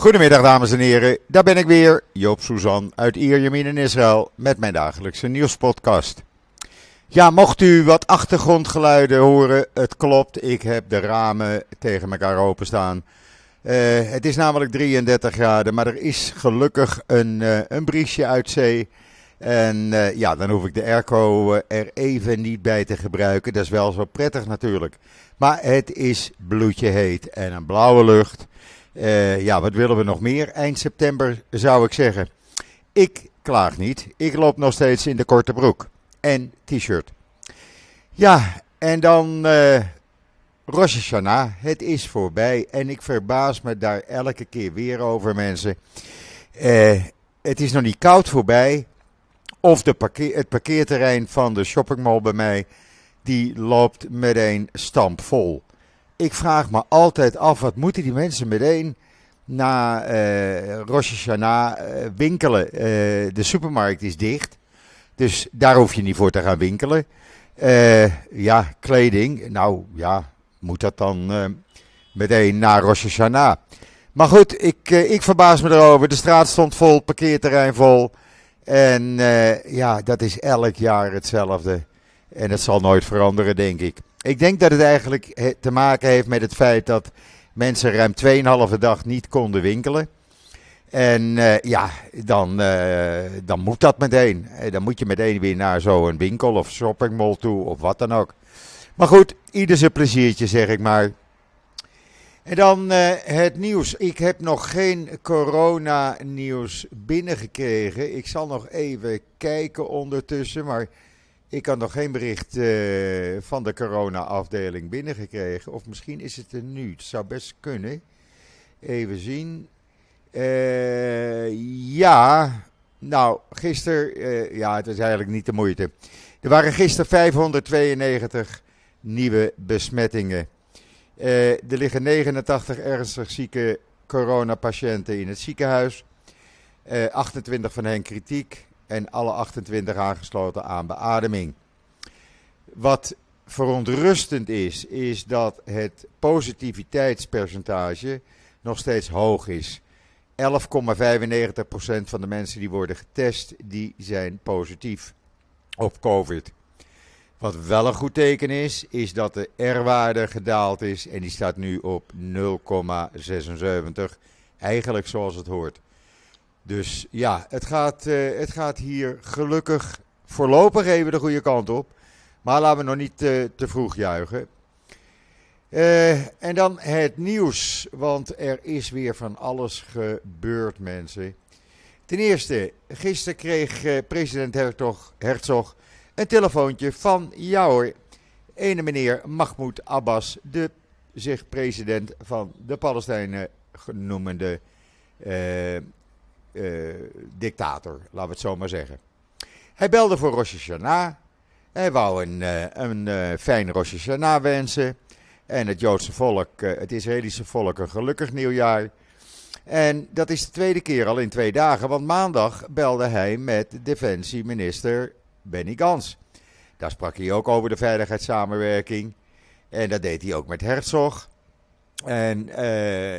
Goedemiddag dames en heren, daar ben ik weer, Joop Suzan uit Ierjemien in Israël met mijn dagelijkse nieuwspodcast. Ja, mocht u wat achtergrondgeluiden horen, het klopt, ik heb de ramen tegen elkaar openstaan. Uh, het is namelijk 33 graden, maar er is gelukkig een, uh, een briesje uit zee. En uh, ja, dan hoef ik de airco er even niet bij te gebruiken. Dat is wel zo prettig natuurlijk. Maar het is bloedje heet en een blauwe lucht. Uh, ja, wat willen we nog meer? Eind september zou ik zeggen. Ik klaag niet. Ik loop nog steeds in de korte broek en t-shirt. Ja, en dan uh. Het is voorbij en ik verbaas me daar elke keer weer over mensen. Uh, het is nog niet koud voorbij. Of de parkeer, het parkeerterrein van de shoppingmall bij mij, die loopt meteen stampvol. Ik vraag me altijd af, wat moeten die mensen meteen na uh, Rosh Hashanah uh, winkelen? Uh, de supermarkt is dicht, dus daar hoef je niet voor te gaan winkelen. ja, kleding, nou ja, moet dat dan meteen na Rosh Hashanah? Maar goed, ik, ik verbaas me erover. De straat stond vol, parkeerterrein vol. En ja, dat is elk jaar hetzelfde. En het zal nooit veranderen, denk ik. Ik denk dat het eigenlijk te maken heeft met het feit dat mensen ruim 2,5 dag niet konden winkelen. En uh, ja, dan, uh, dan moet dat meteen. Dan moet je meteen weer naar zo'n winkel of shoppingmall toe of wat dan ook. Maar goed, ieder zijn pleziertje zeg ik maar. En dan het nieuws. Ik heb nog geen corona-nieuws binnengekregen. Ik zal nog even kijken ondertussen, maar ik had nog geen bericht uh, van de corona-afdeling binnengekregen. Of misschien is het er nu. Het zou best kunnen. Even zien. Uh, ja, nou, gisteren. Uh, ja, het is eigenlijk niet de moeite. Er waren gisteren 592 nieuwe besmettingen. er liggen 89 ernstig zieke coronapatiënten in het ziekenhuis. 28 van hen kritiek en alle 28 aangesloten aan beademing. Wat verontrustend is, is dat het positiviteitspercentage nog steeds hoog is. 11,95% van de mensen die worden getest, die zijn positief op COVID. Wat wel een goed teken is, is dat de R-waarde gedaald is en die staat nu op 0,76. Eigenlijk zoals het hoort. Dus ja, het gaat, uh, het gaat hier gelukkig voorlopig even de goede kant op. Maar laten we nog niet uh, te vroeg juichen. Uh, en dan het nieuws, want er is weer van alles gebeurd, mensen. Ten eerste, gisteren kreeg president Herzog, Herzog een telefoontje van jou, ene meneer Mahmoud Abbas, de zich president van de Palestijnen genoemde dictator, laten we het zo maar zeggen. Hij belde voor Rosh Hashanah. Hij wou een, uh, een uh, fijn Rosh Hashanah wensen. En het Joodse volk, het Israëlische volk, een gelukkig nieuwjaar. En dat is de tweede keer al in twee dagen, want maandag belde hij met defensieminister Benny Gans. Daar sprak hij ook over de veiligheidssamenwerking. En dat deed hij ook met Herzog. En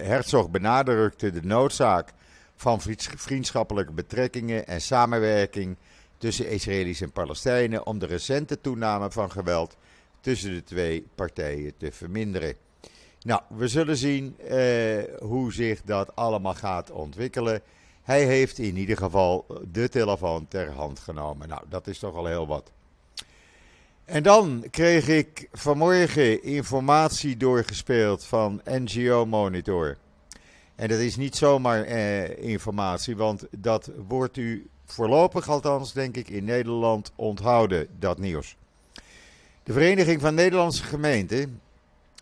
Herzog benadrukte de noodzaak van vriendschappelijke betrekkingen en samenwerking tussen Israëli's en Palestijnen om de recente toename van geweld tussen de twee partijen te verminderen. Nou, we zullen zien eh, hoe zich dat allemaal gaat ontwikkelen. Hij heeft in ieder geval de telefoon ter hand genomen. Nou, dat is toch al heel wat. En dan kreeg ik vanmorgen informatie doorgespeeld van NGO Monitor. En dat is niet zomaar eh, informatie, want dat wordt u voorlopig althans, denk ik, in Nederland onthouden, dat nieuws. De Vereniging van Nederlandse Gemeenten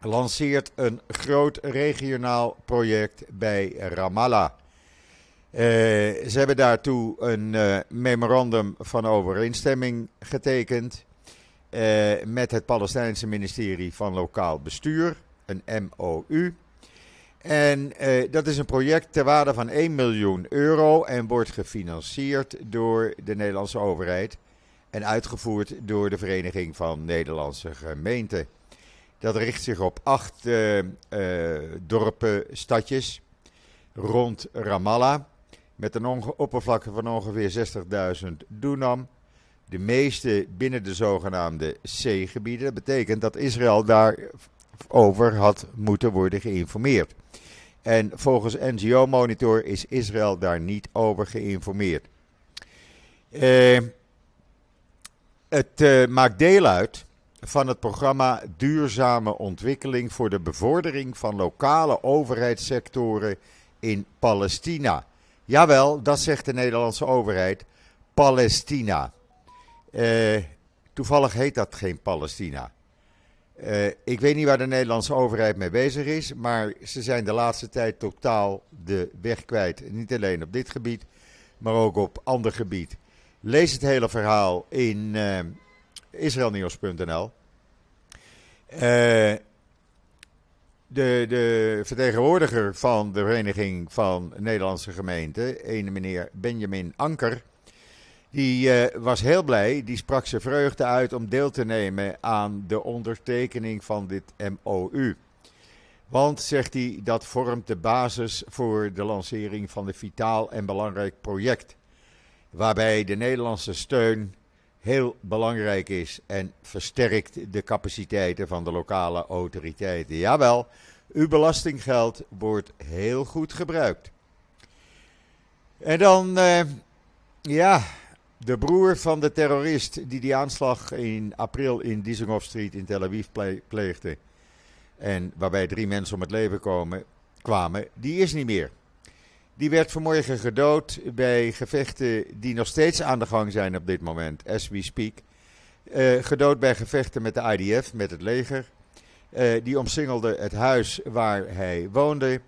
lanceert een groot regionaal project bij Ramallah. Uh, ze hebben daartoe een uh, memorandum van overeenstemming getekend uh, met het Palestijnse ministerie van Lokaal Bestuur, een MOU. En uh, dat is een project ter waarde van 1 miljoen euro en wordt gefinancierd door de Nederlandse overheid en uitgevoerd door de Vereniging van Nederlandse Gemeenten. Dat richt zich op acht uh, uh, dorpen, stadjes. rond Ramallah. Met een oppervlakte van ongeveer 60.000 dunam. De meeste binnen de zogenaamde C-gebieden. Dat betekent dat Israël daarover had moeten worden geïnformeerd. En volgens NGO Monitor is Israël daar niet over geïnformeerd. Uh, het uh, maakt deel uit van het programma Duurzame Ontwikkeling voor de bevordering van lokale overheidssectoren in Palestina. Jawel, dat zegt de Nederlandse overheid. Palestina. Uh, toevallig heet dat geen Palestina. Uh, ik weet niet waar de Nederlandse overheid mee bezig is, maar ze zijn de laatste tijd totaal de weg kwijt. Niet alleen op dit gebied, maar ook op ander gebied. Lees het hele verhaal in. Uh, de, de vertegenwoordiger van de Vereniging van Nederlandse Gemeenten, een meneer Benjamin Anker, die uh, was heel blij. Die sprak zijn vreugde uit om deel te nemen aan de ondertekening van dit MOU. Want, zegt hij, dat vormt de basis voor de lancering van een vitaal en belangrijk project. Waarbij de Nederlandse steun heel belangrijk is en versterkt de capaciteiten van de lokale autoriteiten. Jawel, uw belastinggeld wordt heel goed gebruikt. En dan, uh, ja, de broer van de terrorist die die aanslag in april in Dizengoff Street in Tel Aviv pleegde. En waarbij drie mensen om het leven komen, kwamen, die is niet meer. Die werd vanmorgen gedood bij gevechten die nog steeds aan de gang zijn op dit moment, as we speak. Uh, gedood bij gevechten met de IDF, met het leger. Uh, die omsingelde het huis waar hij woonde.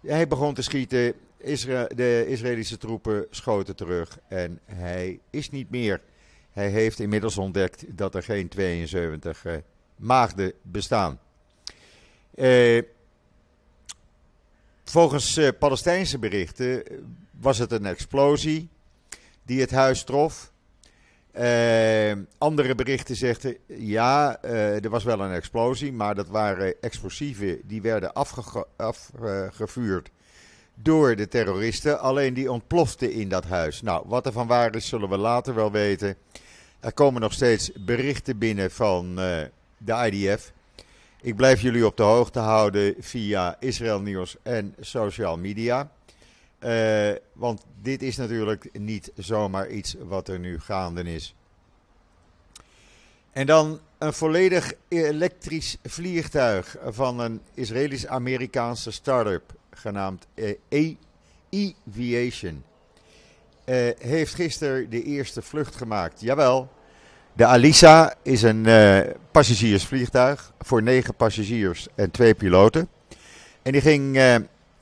Hij begon te schieten. De Israëlische troepen schoten terug en hij is niet meer. Hij heeft inmiddels ontdekt dat er geen 72 uh, eh, maagden bestaan. Uh, Volgens uh, Palestijnse berichten eh, was het een explosie die het huis trof. Andere berichten zeggen ja, er was wel een explosie, maar dat waren explosieven die werden afgevuurd door de terroristen. Alleen die ontploften in dat huis. Nou, wat er van waar is, zullen we later wel weten. Er komen nog steeds berichten binnen van de IDF ik blijf jullie op de hoogte houden via Israël Nieuws en social media. Uh, want dit is natuurlijk niet zomaar iets wat er nu gaande is. En dan een volledig elektrisch vliegtuig van een Israëlisch-Amerikaanse start-up genaamd uh, Aviation. Uh, heeft gisteren de eerste vlucht gemaakt. Jawel, de Alisa is een uh, passagiersvliegtuig voor negen passagiers en twee piloten. En die ging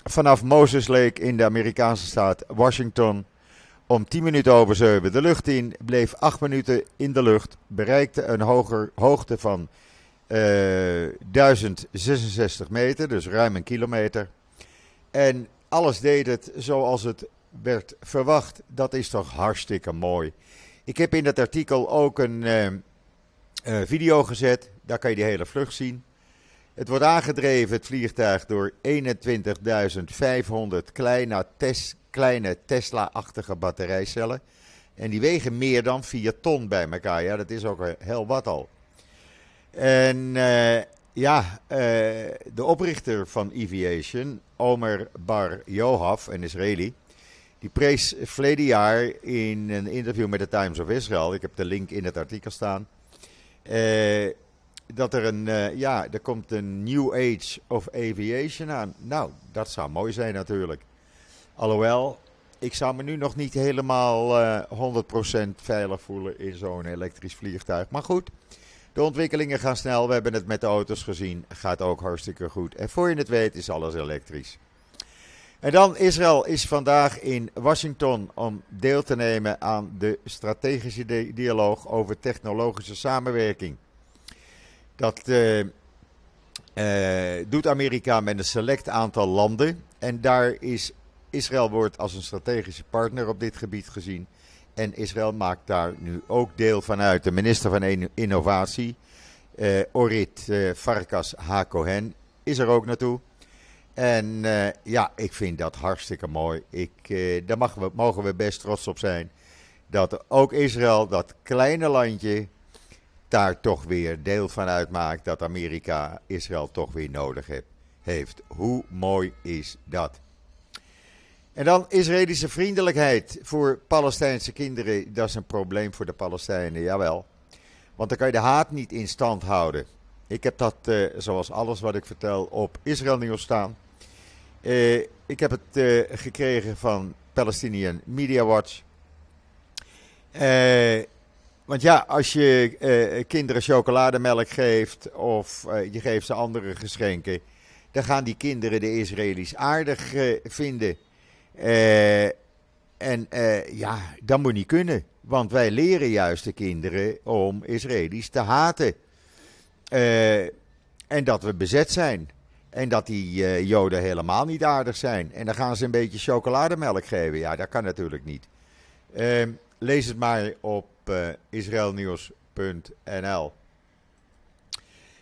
vanaf Moses Lake in de Amerikaanse staat Washington om 10 minuten over 7 de lucht in, bleef 8 minuten in de lucht, bereikte een hoger, hoogte van uh, eh, 1066 meter, dus ruim een kilometer. En alles deed het zoals het werd verwacht. Dat is toch hartstikke mooi. Ik heb in dat artikel ook een uh, uh, video gezet. Daar kan je die hele vlucht zien. Het wordt aangedreven, het vliegtuig, door 21.500 kleine, kleine Tesla-achtige batterijcellen. En die wegen meer dan 4 ton bij elkaar. Ja, dat is ook heel wat al. En uh, ja, de oprichter van Aviation, Omer Bar Yohav, een Israëli, die prees verleden jaar in een interview met de Times of Israel, ik heb de link in het artikel staan, eh, dat er een, uh, ja, er komt een New Age of Aviation aan. Nou, dat zou mooi zijn natuurlijk. Alhoewel, ik zou me nu nog niet helemaal uh, eh, 100% veilig voelen in zo'n elektrisch vliegtuig. Maar goed, de ontwikkelingen gaan snel. We hebben het met de auto's gezien. Gaat ook hartstikke goed. En voor je het weet is alles elektrisch. En dan Israël is vandaag in Washington om deel te nemen aan de strategische dialoog over technologische samenwerking. Dat uh, uh, doet Amerika met een select aantal landen. En daar is Israël wordt als een strategische partner op dit gebied gezien. En Israël maakt daar nu ook deel van uit. De minister van Innovatie, uh, Orit Farkas Hakohen, is er ook naartoe. En ja, ik vind dat hartstikke mooi. Ik, daar mag we, mogen we best trots op zijn. Dat ook Israël, dat kleine landje, daar toch weer deel van uitmaakt. Dat Amerika Israël toch weer nodig heeft. Hoe mooi is dat? En dan Israëlische vriendelijkheid voor Palestijnse kinderen. Dat is een probleem voor de Palestijnen, jawel. Want dan kan je de haat niet in stand houden. Ik heb dat, uh, zoals alles wat ik vertel, op Israël Nieuws staan. Uh, ik heb het uh, gekregen van Palestinian Media Watch. want ja, als je kinderen chocolademelk geeft of je geeft ze andere geschenken, dan gaan die kinderen de Israëli's aardig vinden. Uh, en uh, ja, dat moet niet kunnen. Want wij leren juist de kinderen om Israëli's te haten. Uh, en dat we bezet zijn. En dat die Joden helemaal niet aardig zijn. En dan gaan ze een beetje chocolademelk geven. Ja, dat kan natuurlijk niet. Ehm, lees het maar op israelnieuws.nl.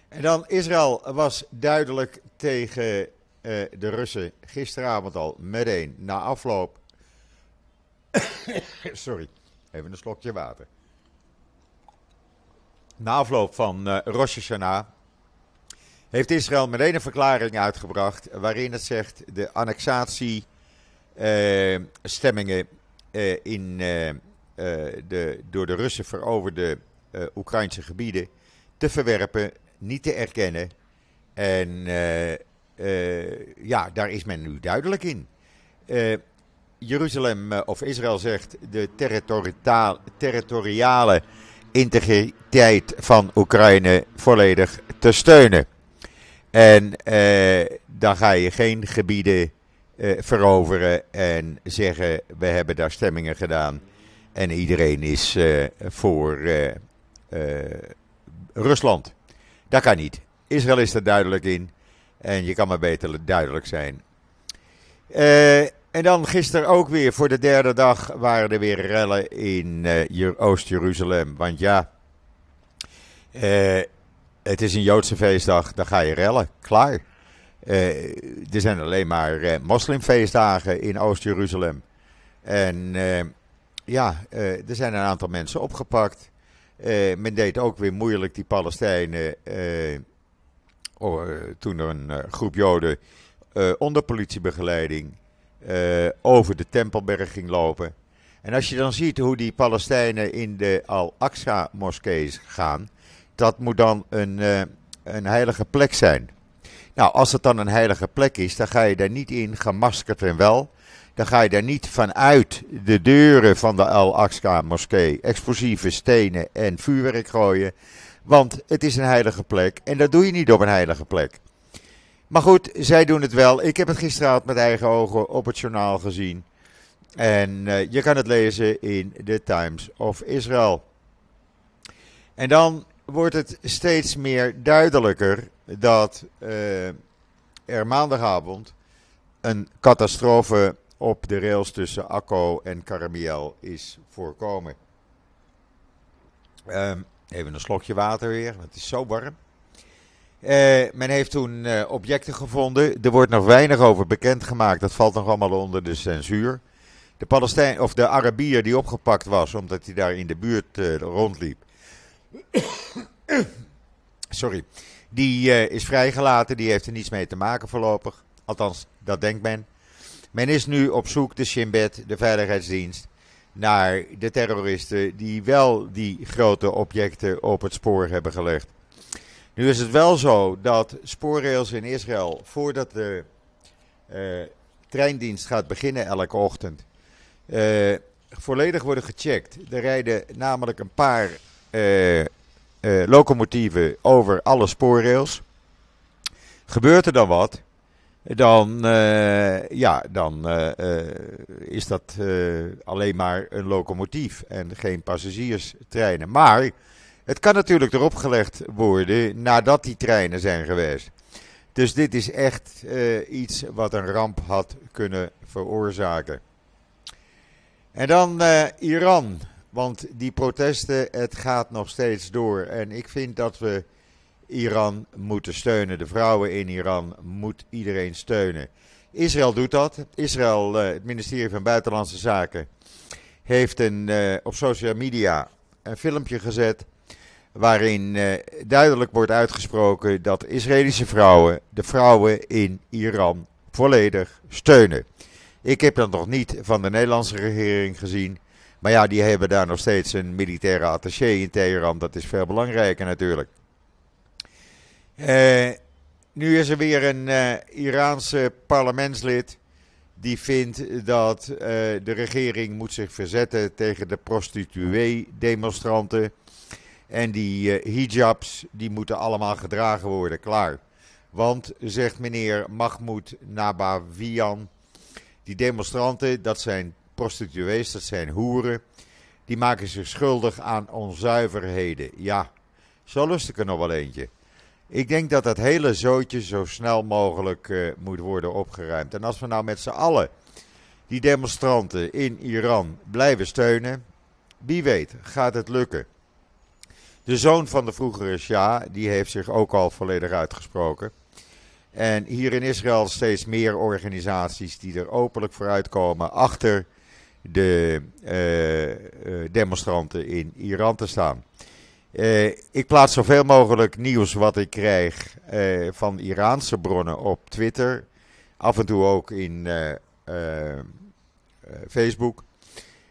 En dan, Israël was duidelijk tegen uh, de Russen gisteravond al meteen na afloop. Sorry, even een slokje water. Na afloop van uh, Rosh Hashanah heeft Israël meteen een verklaring uitgebracht waarin het zegt de annexatiestemmingen uh, in de door de Russen veroverde Oekraïnse gebieden te verwerpen, niet te erkennen en ja, daar is men nu duidelijk in. Uh, Jeruzalem, uh, of Israël zegt de territoriale integriteit van Oekraïne volledig te steunen. En dan ga je geen gebieden veroveren en zeggen: we hebben daar stemmingen gedaan en iedereen is voor Rusland. Dat kan niet. Israël is er duidelijk in. En je kan maar beter duidelijk zijn. Uh, en dan gisteren ook weer voor de derde dag waren er weer rellen in uh, Oost-Jeruzalem. Want ja, uh, het is een Joodse feestdag, dan ga je rellen. Klaar. er zijn alleen maar moslimfeestdagen in Oost-Jeruzalem. En ja, er zijn een aantal mensen opgepakt. men deed ook weer moeilijk die Palestijnen eh, toen er een eh, groep Joden uh, onder politiebegeleiding over de Tempelberg ging lopen. En als je dan ziet hoe die Palestijnen in de Al-Aqsa-moskees gaan, dat moet dan een, een heilige plek zijn. Nou, als het dan een heilige plek is, dan ga je daar niet in, gemaskerd en wel. Dan ga je daar niet vanuit de deuren van de Al-Aqsa-moskee explosieve stenen en vuurwerk gooien. Want het is een heilige plek en dat doe je niet op een heilige plek. Maar goed, zij doen het wel. Ik heb het gisteravond met eigen ogen op het journaal gezien. En uh, je kan het lezen in The Times of Israel. En dan wordt het steeds meer duidelijker dat uh, er maandagavond een catastrofe op de rails tussen Akko en Karamiel is voorkomen. Um, Even een slokje water weer, want het is zo warm. Uh, men heeft toen uh, objecten gevonden. Er wordt nog weinig over bekendgemaakt. Dat valt nog allemaal onder de censuur. De, Palestijn, of de Arabier die opgepakt was omdat hij daar in de buurt uh, rondliep. Sorry. Die is vrijgelaten. Die heeft er niets mee te maken voorlopig. Althans, dat denkt men. Men is nu op zoek, de Shin Bet, de veiligheidsdienst, naar de terroristen die wel die grote objecten op het spoor hebben gelegd. Nu is het wel zo dat spoorrails in Israël, voordat de uh, treindienst gaat beginnen elke ochtend, uh, volledig worden gecheckt. Er rijden namelijk een paar uh, locomotieven over alle spoorrails. Gebeurt er dan wat, dan, uh, ja, dan uh, uh, is dat alleen maar een locomotief en geen passagierstreinen. Maar het kan natuurlijk erop gelegd worden nadat die treinen zijn geweest. Dus dit is echt iets wat een ramp had kunnen veroorzaken. En dan Iran, want die protesten, het gaat nog steeds door. En ik vind dat we Iran moeten steunen. De vrouwen in Iran moet iedereen steunen. Israël doet dat. Israël, eh, het ministerie van Buitenlandse Zaken, heeft een, uh, op social media een filmpje gezet. Waarin uh, duidelijk wordt uitgesproken dat Israëlische vrouwen de vrouwen in Iran volledig steunen. Ik heb dat nog niet van de Nederlandse regering gezien. Maar ja, die hebben daar nog steeds een militaire attaché in Teheran. Dat is veel belangrijker natuurlijk. Uh, nu is er weer een uh, Iraanse parlementslid die vindt dat uh, de regering moet zich verzetten tegen de prostituee-demonstranten. En die hijabs, die moeten allemaal gedragen worden, klaar. Want, zegt meneer Mahmoud Nabavian, die demonstranten, dat zijn prostituees, dat zijn hoeren, die maken zich schuldig aan onzuiverheden. Ja, zo lust ik er nog wel eentje. Ik denk dat dat hele zootje zo snel mogelijk uh, moet worden opgeruimd. En als we nou met z'n allen die demonstranten in Iran blijven steunen, wie weet gaat het lukken. De zoon van de vroegere Shah, die heeft zich ook al volledig uitgesproken. En hier in Israël steeds meer organisaties die er openlijk vooruitkomen achter de uh, demonstranten in Iran te staan. Uh, ik plaats zoveel mogelijk nieuws wat ik krijg uh, van Iraanse bronnen op Twitter. Af en toe ook in uh, Facebook.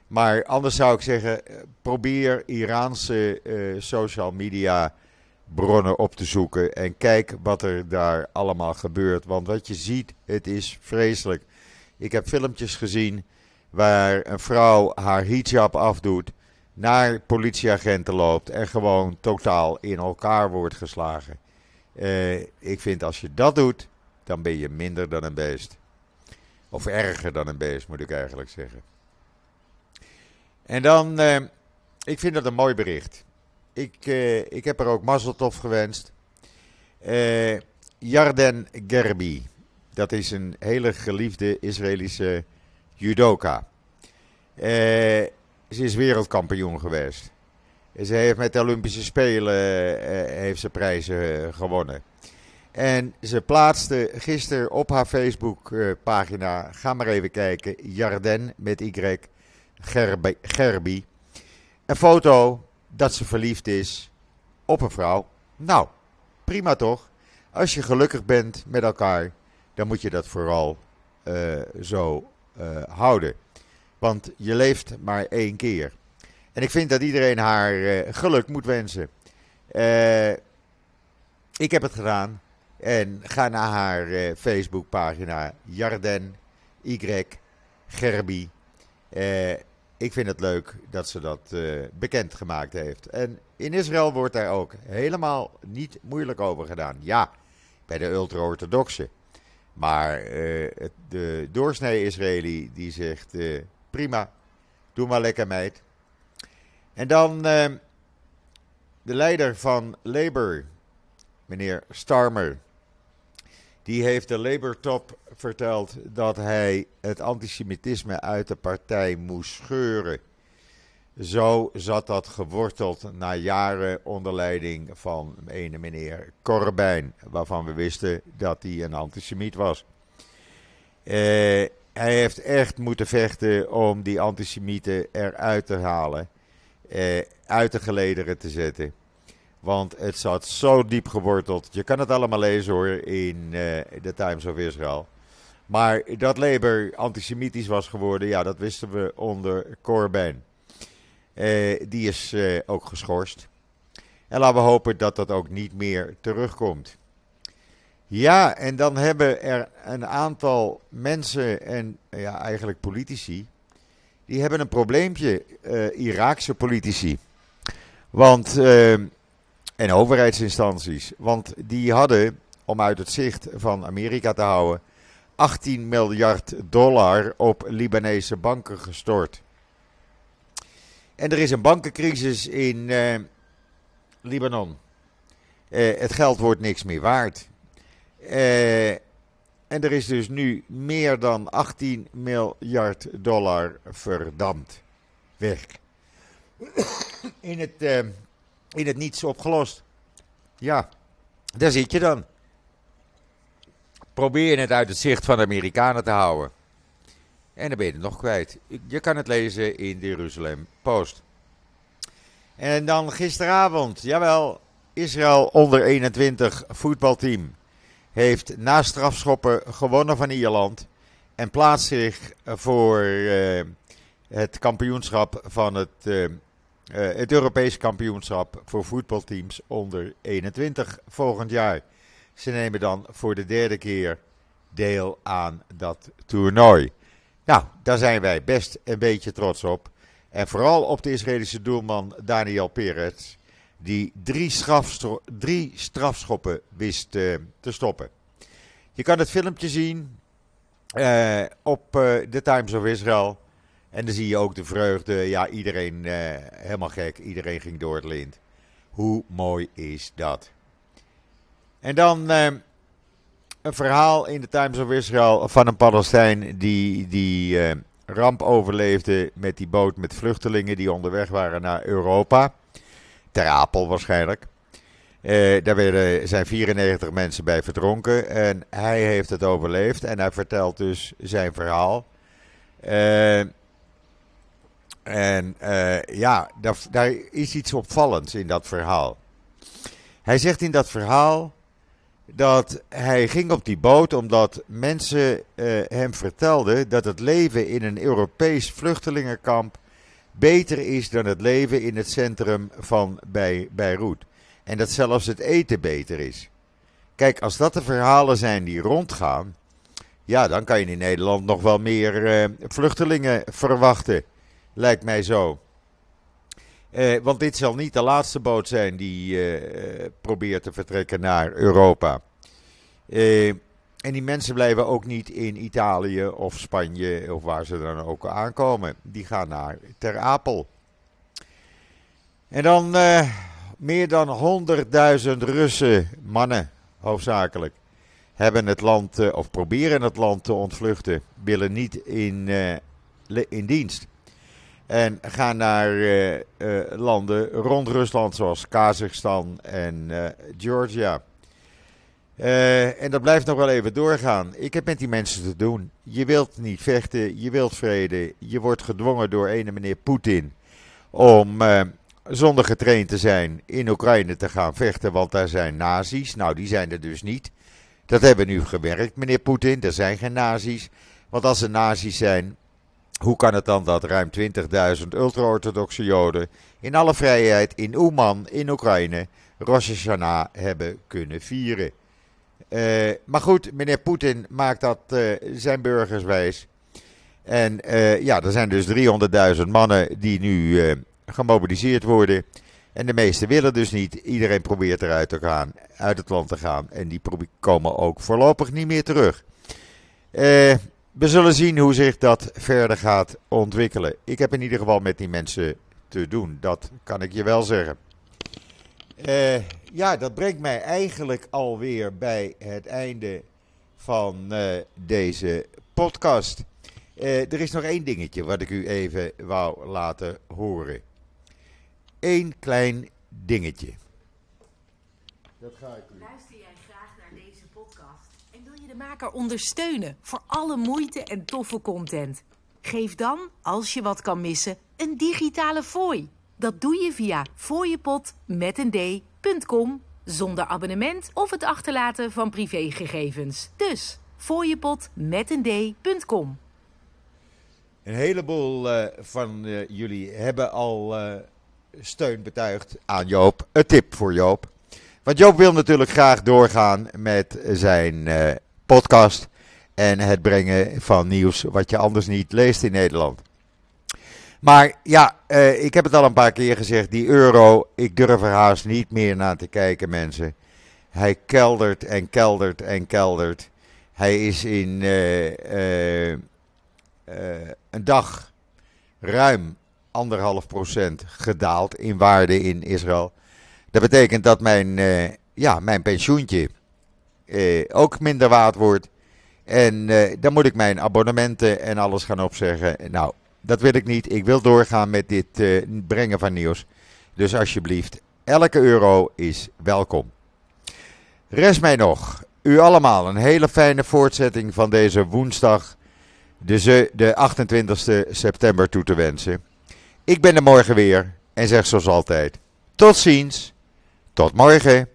Maar anders zou ik zeggen, probeer Iraanse social media bronnen op te zoeken. En kijk wat er daar allemaal gebeurt. Want wat je ziet, het is vreselijk. Ik heb filmpjes gezien waar een vrouw haar hijab afdoet naar politieagenten loopt en gewoon totaal in elkaar wordt geslagen. Uh, ik vind als je dat doet, dan ben je minder dan een beest. Of erger dan een beest, moet ik eigenlijk zeggen. En dan, uh, ik vind dat een mooi bericht. Ik, uh, ik heb er ook Mazzeltof gewenst. Yarden Gerbi, dat is een hele geliefde Israëlische judoka. Eh ze is wereldkampioen geweest. Ze heeft met de Olympische Spelen uh, heeft ze prijzen uh, gewonnen. En ze plaatste gisteren op haar Facebook-pagina, ga maar even kijken, Jarden met Y, Gerbi, een foto dat ze verliefd is op een vrouw. Nou, prima toch? Als je gelukkig bent met elkaar, dan moet je dat vooral zo houden. Want je leeft maar één keer. En ik vind dat iedereen haar uh, geluk moet wensen. Uh, ik heb het gedaan. En ga naar haar uh, Facebookpagina Jarden Y Gerbi. ik vind het leuk dat ze dat bekend gemaakt heeft. En in Israël wordt daar ook helemaal niet moeilijk over gedaan. Ja, bij de ultra-orthodoxen. Maar de doorsnee Israëli die zegt prima. Doe maar lekker, meid. En dan uh, de leider van Labour, meneer Starmer. Die heeft de Labour-top verteld dat hij het antisemitisme uit de partij moest scheuren. Zo zat dat geworteld na jaren onder leiding van ene meneer Corbijn, waarvan we wisten dat hij een antisemiet was. Uh, hij heeft echt moeten vechten om die antisemieten eruit te halen. Eh, uit de gelederen te zetten. Want het zat zo diep geworteld. Je kan het allemaal lezen hoor in de uh, Times of Israel. Maar dat Labour antisemitisch was geworden, ja, dat wisten we onder Corbyn. Uh, die is uh, ook geschorst. En laten we hopen dat dat ook niet meer terugkomt. Ja, en dan hebben er een aantal mensen en ja, eigenlijk politici. Die hebben een probleempje, uh, Iraakse politici. Want, uh, en overheidsinstanties. Want die hadden, om uit het zicht van Amerika te houden, 18 miljard dollar op Libanese banken gestort. En er is een bankencrisis in uh, Libanon. het geld wordt niks meer waard. Uh, en er is dus nu meer dan 18 miljard dollar verdampt weg. In het, uh, in het niets opgelost. Ja, Daar zit je dan. Probeer het uit het zicht van de Amerikanen te houden. En dan ben je het nog kwijt. Je kan het lezen in de Jeruzalem Post. En dan gisteravond, jawel, Israël onder 21 voetbalteam heeft na strafschoppen gewonnen van Ierland en plaatst zich voor uh, het kampioenschap van het, uh, uh, het Europees kampioenschap voor voetbalteams onder 21 volgend jaar. Ze nemen dan voor de derde keer deel aan dat toernooi. Nou, daar zijn wij best een beetje trots op. En vooral op de Israëlische doelman Daniel Peretz, die drie, drie strafschoppen wist uh, te stoppen. Je kan het filmpje zien uh, op uh, The Times of Israel. En dan zie je ook de vreugde. Ja, iedereen helemaal gek. Iedereen ging door het lint. Hoe mooi is dat? En dan een verhaal in The Times of Israel van een Palestijn die, die ramp overleefde met die boot met vluchtelingen die onderweg waren naar Europa. Ter Apel waarschijnlijk. Uh, daar werden, zijn 94 mensen bij verdronken en hij heeft het overleefd en hij vertelt dus zijn verhaal. Uh, en uh, ja, daar, daar is iets opvallends in dat verhaal. Hij zegt in dat verhaal dat hij ging op die boot omdat mensen hem vertelden dat het leven in een Europees vluchtelingenkamp beter is dan het leven in het centrum van bij Beirut. En dat zelfs het eten beter is. Kijk, als dat de verhalen zijn die rondgaan, ja, dan kan je in Nederland nog wel meer uh, vluchtelingen verwachten. Lijkt mij zo. Uh, want dit zal niet de laatste boot zijn die uh, probeert te vertrekken naar Europa. Uh, en die mensen blijven ook niet in Italië of Spanje of waar ze dan ook aankomen. Die gaan naar Ter Apel. En dan meer dan 100.000 Russen, mannen hoofdzakelijk, hebben het land, of proberen het land te ontvluchten, willen niet in, in dienst. En gaan naar landen rond Rusland, zoals Kazachstan en Georgia. en dat blijft nog wel even doorgaan. Ik heb met die mensen te doen. Je wilt niet vechten, je wilt vrede. Je wordt gedwongen door ene meneer Poetin om zonder getraind te zijn in Oekraïne te gaan vechten, want daar zijn nazi's. Nou, die zijn er dus niet. Dat hebben nu gewerkt, meneer Poetin. Er zijn geen nazi's. Want als er nazi's zijn, hoe kan het dan dat ruim 20.000 ultra-orthodoxe Joden in alle vrijheid in Oeman in Oekraïne Rosh Hashanah hebben kunnen vieren? Uh, maar goed, meneer Poetin maakt dat uh, zijn burgers wijs. En uh, ja, er zijn dus 300.000 mannen die nu gemobiliseerd worden. En de meesten willen dus niet. Iedereen probeert eruit te gaan, uit het land te gaan. En die komen ook voorlopig niet meer terug. Eh we zullen zien hoe zich dat verder gaat ontwikkelen. Ik heb in ieder geval met die mensen te doen, dat kan ik je wel zeggen. Uh, ja, dat brengt mij eigenlijk alweer bij het einde van uh, deze podcast. Uh, er is nog één dingetje wat ik u even wou laten horen. Eén klein dingetje. Dat ga ik de maker ondersteunen voor alle moeite en toffe content. Geef dan, als je wat kan missen, een digitale fooi. Dat doe je via d.com zonder abonnement of het achterlaten van privégegevens. Dus d.com. Een heleboel uh, van uh, jullie hebben al uh, steun betuigd aan Joop. Een tip voor Joop. Want Joop wil natuurlijk graag doorgaan met zijn podcast en het brengen van nieuws wat je anders niet leest in Nederland. Maar ja, uh, ik heb het al een paar keer gezegd, die euro, ik durf er haast niet meer naar te kijken mensen. Hij keldert en keldert en keldert. Hij is in uh, uh, een dag ruim anderhalf procent gedaald in waarde in Israël. Dat betekent dat mijn, ja, mijn pensioentje eh, ook minder waard wordt. En eh, dan moet ik mijn abonnementen en alles gaan opzeggen. Nou, dat wil ik niet. Ik wil doorgaan met dit eh, brengen van nieuws. Dus alsjeblieft, elke euro is welkom. Rest mij nog u allemaal een hele fijne voortzetting van deze woensdag, de, de 28 september, toe te wensen. Ik ben er morgen weer en zeg zoals altijd: tot ziens, tot morgen.